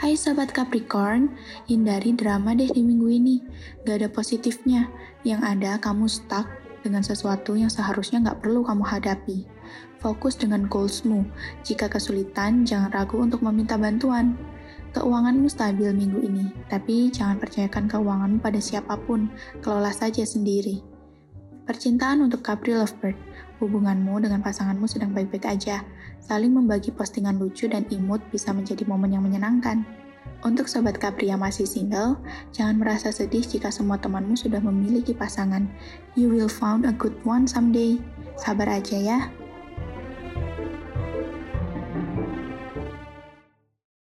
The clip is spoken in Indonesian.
Hai Sobat Capricorn, hindari drama deh di minggu ini. Gak ada positifnya. Yang ada kamu stuck dengan sesuatu yang seharusnya gak perlu kamu hadapi. Fokus dengan goalsmu. Jika kesulitan, jangan ragu untuk meminta bantuan. Keuanganmu stabil minggu ini, tapi jangan percayakan keuanganmu pada siapa pun. Kelola saja sendiri. Percintaan untuk Capri Lovebird. Hubunganmu dengan pasanganmu sedang baik-baik aja. Saling membagi postingan lucu dan imut bisa menjadi momen yang menyenangkan. Untuk sobat Capri yang masih single, jangan merasa sedih jika semua temanmu sudah memiliki pasangan. You will found a good one someday. Sabar aja ya.